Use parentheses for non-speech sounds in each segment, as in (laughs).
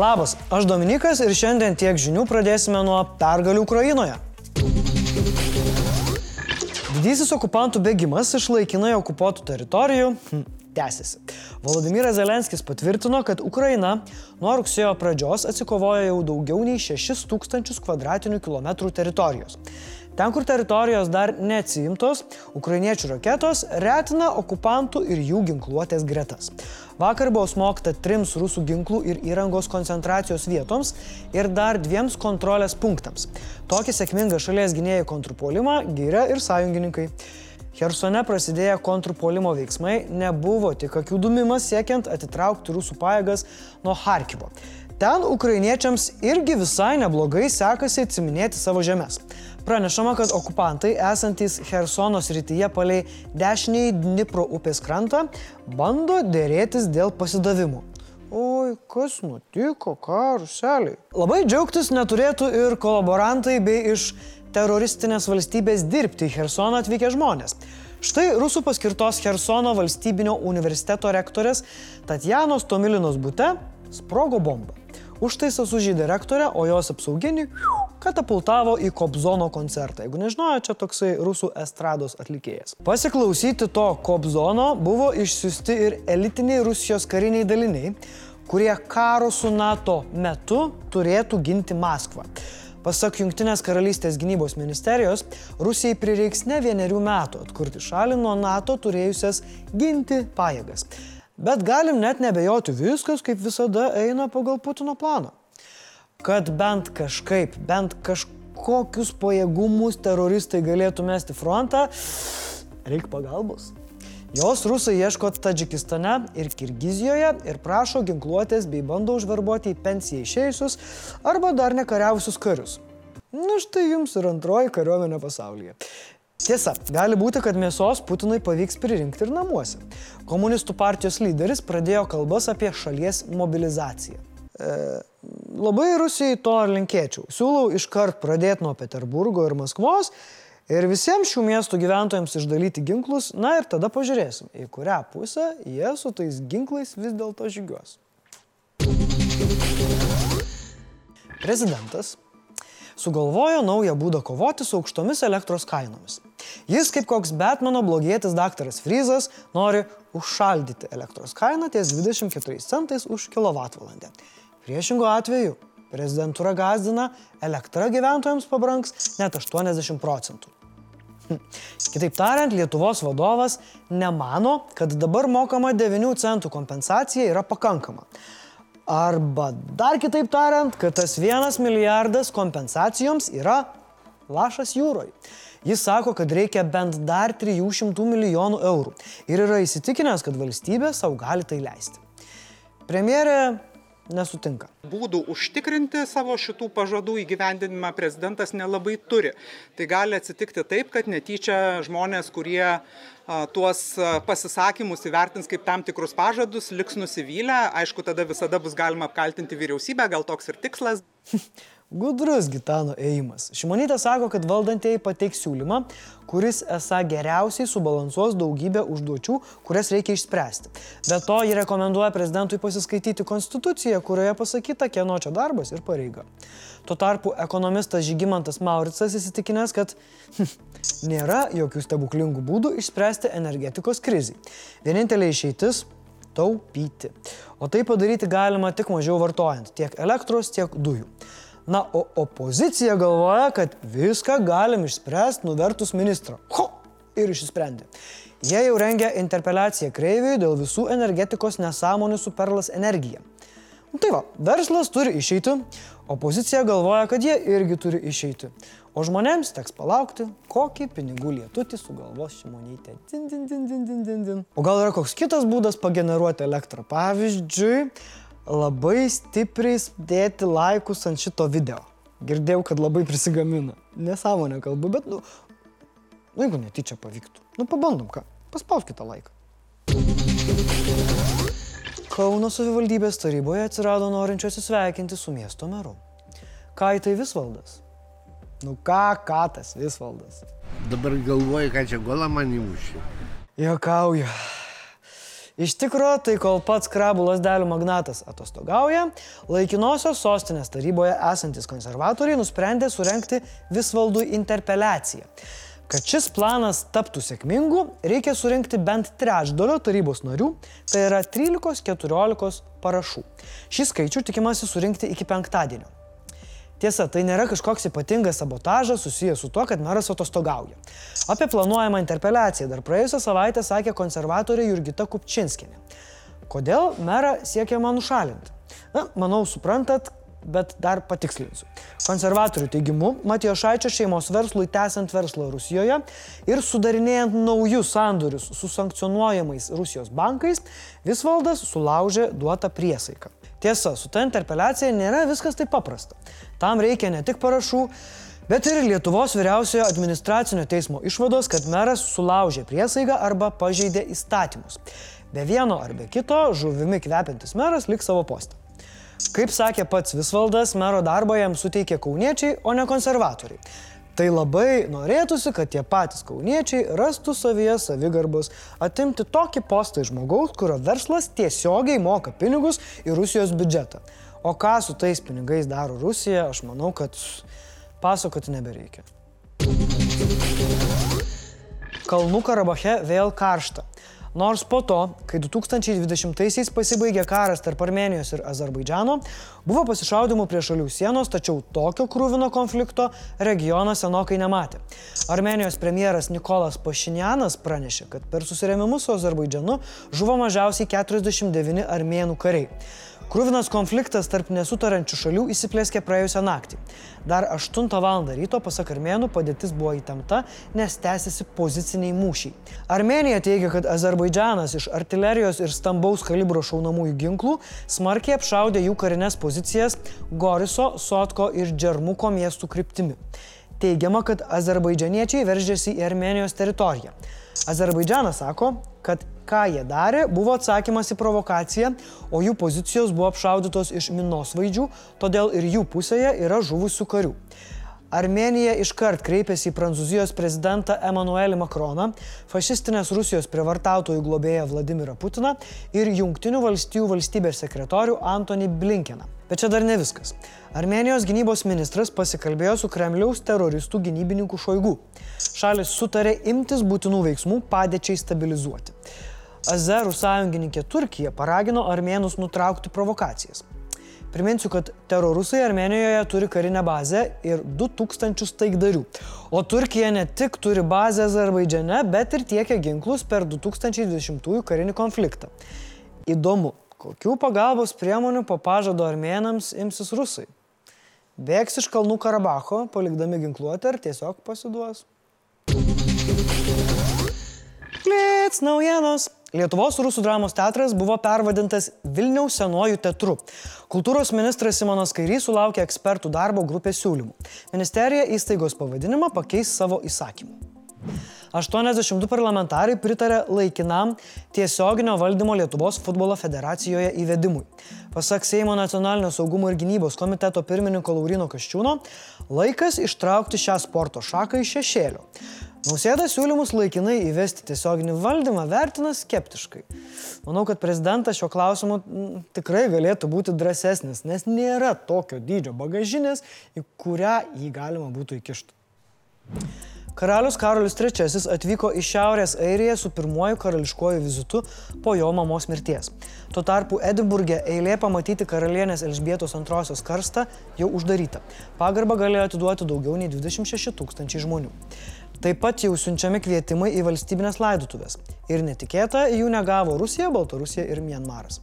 Labas, aš Dominikas ir šiandien tiek žinių pradėsime nuo pergalių Ukrainoje. Didysis okupantų bėgimas iš laikinai okupuotų teritorijų hm, tęsiasi. Volodymyras Zelenskis patvirtino, kad Ukraina nuo rugsėjo pradžios atsikovojo jau daugiau nei 6000 km2 teritorijos. Ten, kur teritorijos dar neatsiimtos, ukrainiečių raketos retina okupantų ir jų ginkluotės gretas. Vakar buvo smogta trims rusų ginklų ir įrangos koncentracijos vietoms ir dar dviems kontrolės punktams. Tokį sėkmingą šalies gynėjų kontrpuolimą gyrė ir sąjungininkai. Hersone prasidėję kontrpuolimo veiksmai nebuvo tik akių dumimas siekiant atitraukti rusų pajėgas nuo Harkivo. Ten ukrainiečiams irgi visai neblogai sekasi atsiminėti savo žemės. Pranešama, kad okupantai esantys Hersono srityje palei dešiniai Dnipro upės krantą bando dėrėtis dėl pasidavimų. Oi, kas nutiko, karuseliai. Labai džiaugtis neturėtų ir kolaborantai bei iš teroristinės valstybės dirbti į Hersoną atvykę žmonės. Štai rusų paskirtos Hersono valstybinio universiteto rektorės Tatjanos Tomilinos bute sprogo bomba. Užtaisą sužydė rektorę, o jos apsauginį katapultavo į Kobzono koncertą. Jeigu nežinojo, čia toksai rusų estrados atlikėjas. Pasiklausyti to Kobzono buvo išsiusti ir elitiniai Rusijos kariniai daliniai, kurie karo su NATO metu turėtų ginti Maskvą. Pasak Junktinės karalystės gynybos ministerijos, Rusijai prireiks ne vienerių metų atkurti šalį nuo NATO turėjusias ginti pajėgas. Bet galim net nebejoti, viskas kaip visada eina pagal Putino planą. Kad bent kažkaip, bent kažkokius pajėgumus teroristai galėtų mesti frontą, reikia pagalbos. Jos rusai ieško Tadžikistane ir Kirgizijoje ir prašo ginkluotės bei bando užverbuoti į pensiją išėjusius arba dar nekariavusius karius. Na štai jums ir antroji kariuomenė pasaulyje. Tiesa, gali būti, kad mėsos Putinui pavyks pririnkti ir namuose. Komunistų partijos lyderis pradėjo kalbas apie šalies mobilizaciją. E, labai Rusijai to ar linkėčiau. Siūlau iškart pradėti nuo Peterburgo ir Maskvos ir visiems šių miestų gyventojams išdalyti ginklus, na ir tada pažiūrėsim, į kurią pusę jie su tais ginklais vis dėlto žygiuos. Prezidentas sugalvojo naują būdą kovoti su aukštomis elektros kainomis. Jis, kaip koks Batmano blogietis daktaras Fryzas, nori užšaldyti elektros kainą ties 24 centais už kWh. Priešingų atveju prezidentūra gazdina, elektra gyventojams pabranks net 80 procentų. Hm. Kitaip tariant, Lietuvos vadovas nemano, kad dabar mokama 9 centų kompensacija yra pakankama. Arba dar kitaip tariant, kad tas vienas milijardas kompensacijoms yra lašas jūroje. Jis sako, kad reikia bent dar 300 milijonų eurų ir yra įsitikinęs, kad valstybė savo gali tai leisti. Premjerė nesutinka. Būdų užtikrinti savo šitų pažadų įgyvendinimą prezidentas nelabai turi. Tai gali atsitikti taip, kad netyčia žmonės, kurie a, tuos pasisakymus įvertins kaip tam tikrus pažadus, liks nusivylę. Aišku, tada visada bus galima apkaltinti vyriausybę, gal toks ir tikslas. (laughs) Gudrus Gitano ėjimas. Šimonytė sako, kad valdantieji pateiks siūlymą, kuris esą geriausiai subalansuos daugybę užduočių, kurias reikia išspręsti. Be to, ji rekomenduoja prezidentui pasiskaityti konstituciją, kurioje pasakyta, kieno čia darbas ir pareiga. Tuo tarpu ekonomistas Žygimantas Mauricas įsitikinęs, kad (laughs) nėra jokių stebuklingų būdų išspręsti energetikos krizį. Vienintelė išeitis - taupyti. O tai padaryti galima tik mažiau vartojant tiek elektros, tiek dujų. Na, o opozicija galvoja, kad viską galim išspręsti nuvertus ministrą. Ho! Ir išsprendė. Jie jau rengia interpeliaciją Kreiviui dėl visų energetikos nesąmonių su Perlas energija. Nu, tai va, verslas turi išeiti, opozicija galvoja, kad jie irgi turi išeiti. O žmonėms teks palaukti, kokį pinigų lietutį sugalvos šimonytė. Din, din, din, din, din, din, din. O gal yra koks kitas būdas pageneruoti elektrą? Pavyzdžiui, labai stipriai dėti laikus ant šito video. Girdėjau, kad labai prisigamina. Nesąmonę kalbu, bet, nu, nu jeigu netyčia pavyktų. Nu, pabandom ką. Paspauskite laiką. Kauno savivaldybės taryboje atsirado norinčių atsisveikinti su miesto meru. Ką į tai visvaldas? Nu ką, ką tas visvaldas? Dabar galvoju, ką čia gola man įmušė. Jokauju. Iš tikrųjų, tai kol pats krabų lasdelių magnatas atostogauja, laikinosios sostinės taryboje esantis konservatoriai nusprendė surenkti Visvaldui interpeliaciją. Kad šis planas taptų sėkmingu, reikia surinkti bent trečdalio tarybos narių, tai yra 13-14 parašų. Šį skaičių tikimasi surinkti iki penktadienio. Tiesa, tai nėra kažkoks ypatingas sabotažas susijęs su to, kad meras atostogauja. Apie planuojamą interpeliaciją dar praėjusią savaitę sakė konservatorė Jurgita Kupčinskinė. Kodėl merą siekiama nušalinti? Na, manau, suprantat, bet dar patikslinsiu. Konservatorių teigimu, Matijo Šaičio šeimos verslui tęsiant verslą Rusijoje ir sudarinėjant naujus sandorius su sankcionuojamais Rusijos bankais, Visvaldas sulaužė duotą priesaiką. Tiesa, su ta interpeliacija nėra viskas taip paprasta. Tam reikia ne tik parašų, bet ir Lietuvos vyriausiojo administracinio teismo išvados, kad meras sulaužė priesaigą arba pažeidė įstatymus. Be vieno ar be kito žuvimi kvepiantis meras liks savo postą. Kaip sakė pats Visvaldas, mero darbą jam suteikė kauniečiai, o ne konservatoriai. Tai labai norėtųsi, kad tie patys kauniečiai rastų savyje savigarbos atimti tokį postą iš žmogaus, kurio verslas tiesiogiai moka pinigus į Rusijos biudžetą. O ką su tais pinigais daro Rusija, aš manau, kad pasakoti nebereikia. Kalnų Karabache vėl karšta. Nors po to, kai 2020-aisiais pasibaigė karas tarp Armenijos ir Azerbaidžiano, buvo pasišaudimų prie šalių sienos, tačiau tokio krūvino konflikto regionas senokai nematė. Armenijos premjeras Nikolas Pašinjanas pranešė, kad per susirėmimus su Azerbaidžianu žuvo mažiausiai 49 armėnų kariai. Krūvinas konfliktas tarp nesutarančių šalių įsiplėskė praėjusią naktį. Dar 8 val. ryto, pasak armėnų, padėtis buvo įtempta, nes tęsiasi poziciniai mūšiai. Armenija teigia, kad Azerbaidžanas iš artilerijos ir stambaus kalibro šaunamųjų ginklų smarkiai apšaudė jų karinės pozicijas Goriso, Sotko ir Džermuko miestų kryptimi. Teigiama, kad azerbaidžianiečiai veržėsi į Armenijos teritoriją. Azerbaidžanas sako, kad ką jie darė, buvo atsakymas į provokaciją, o jų pozicijos buvo apšaudytos iš minosvaidžių, todėl ir jų pusėje yra žuvusių karių. Armenija iškart kreipėsi į Prancūzijos prezidentą Emanuelį Makroną, fašistinės Rusijos privartautojų globėją Vladimirą Putiną ir Junktinių valstijų valstybės sekretorių Antony Blinkeną. Bet čia dar ne viskas. Armenijos gynybos ministras pasikalbėjo su Kremliaus teroristų gynybininkų šoigu. Šalis sutarė imtis būtinų veiksmų padėčiai stabilizuoti. Azerų sąjungininkė Turkija paragino armėnus nutraukti provokacijas. Priminsiu, kad terorusai Armenijoje turi karinę bazę ir 2000 taikdarių. O Turkija ne tik turi bazę Azerbaidžiane, bet ir tiekia ginklus per 2020 karinį konfliktą. Įdomu, kokių pagalbos priemonių po pažado armėnams imsis rusai. Bėgs iš kalnų Karabacho, palikdami ginkluotę ar tiesiog pasiduos. Klėts naujienos. Lietuvos rusų dramos teatras buvo pervadintas Vilniaus senojų teatru. Kultūros ministras Simonas Kairys sulaukė ekspertų darbo grupės siūlymų. Ministerija įstaigos pavadinimą pakeis savo įsakymu. 82 parlamentarai pritarė laikinam tiesioginio valdymo Lietuvos futbolo federacijoje įvedimui. Pasak Seimo nacionalinio saugumo ir gynybos komiteto pirmininko Laurino Kaščiūno, laikas ištraukti šią sporto šaką iš šešėlio. Nausėda siūlymus laikinai įvesti tiesioginį valdymą vertina skeptiškai. Manau, kad prezidentas šio klausimu m, tikrai galėtų būti drąsesnis, nes nėra tokio dydžio bagažinės, į kurią jį galima būtų įkišti. Karalius Karolis III atvyko į Šiaurės Airiją su pirmuoju karališkuoju vizitu po jo mamos mirties. Tuo tarpu Edinburgė eilė pamatyti karalienės Elžbietos II karstą jau uždaryta. Pagarbą galėjo atiduoti daugiau nei 26 tūkstančiai žmonių. Taip pat jau siunčiami kvietimai į valstybinės laidotuvės. Ir netikėta, jų negavo Rusija, Baltarusija ir Mianmaras.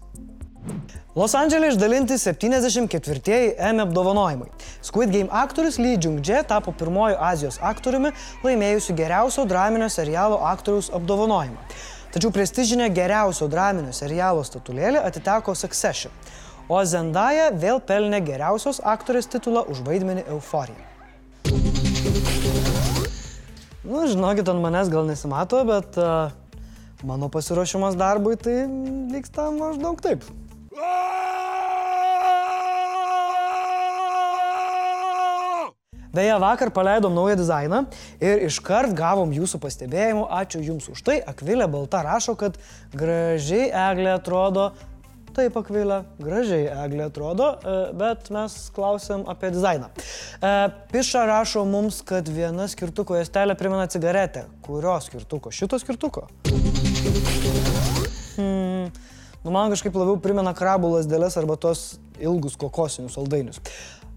Los Andželė išdalinti 74-ieji Emmy apdovanojimai. Squid Game aktorius Lee Jung-jae tapo pirmoju Azijos aktoriumi laimėjusiu geriausio draminio serialo aktoriaus apdovanojimą. Tačiau prestižinė geriausio draminio serialo statulėlė atiteko Succession, o Zendaya vėl pelnė geriausios aktorės titulą už vaidmenį Euforija. Nu, žinokit, ant manęs gal nesimato, bet uh, mano pasiruošimas darbui tai vyksta maždaug taip. Beje, vakar paleidom naują dizainą ir iškart gavom jūsų pastebėjimų. Ačiū Jums už tai. Akvilė Balta rašo, kad gražiai eglė atrodo. Taip, Akvilė, gražiai eglė atrodo, e, bet mes klausim apie dizainą. E, Piša rašo mums, kad viena skirtuko juostelė primena cigaretę. Kurios skirtuko? Šito skirtuko? Hmm. Nu, man kažkaip labiau primena krabų lasdelės arba tos ilgus kokosinius saldainius.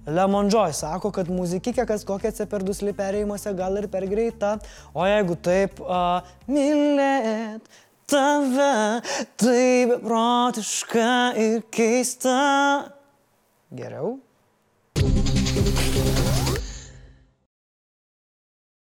Lemon Joy sako, kad muzikikė kas kokia ceperdusli perėjimuose gal ir per greita, o jeigu taip, uh, mylėt tave, tai beprotiška ir keista. Geriau?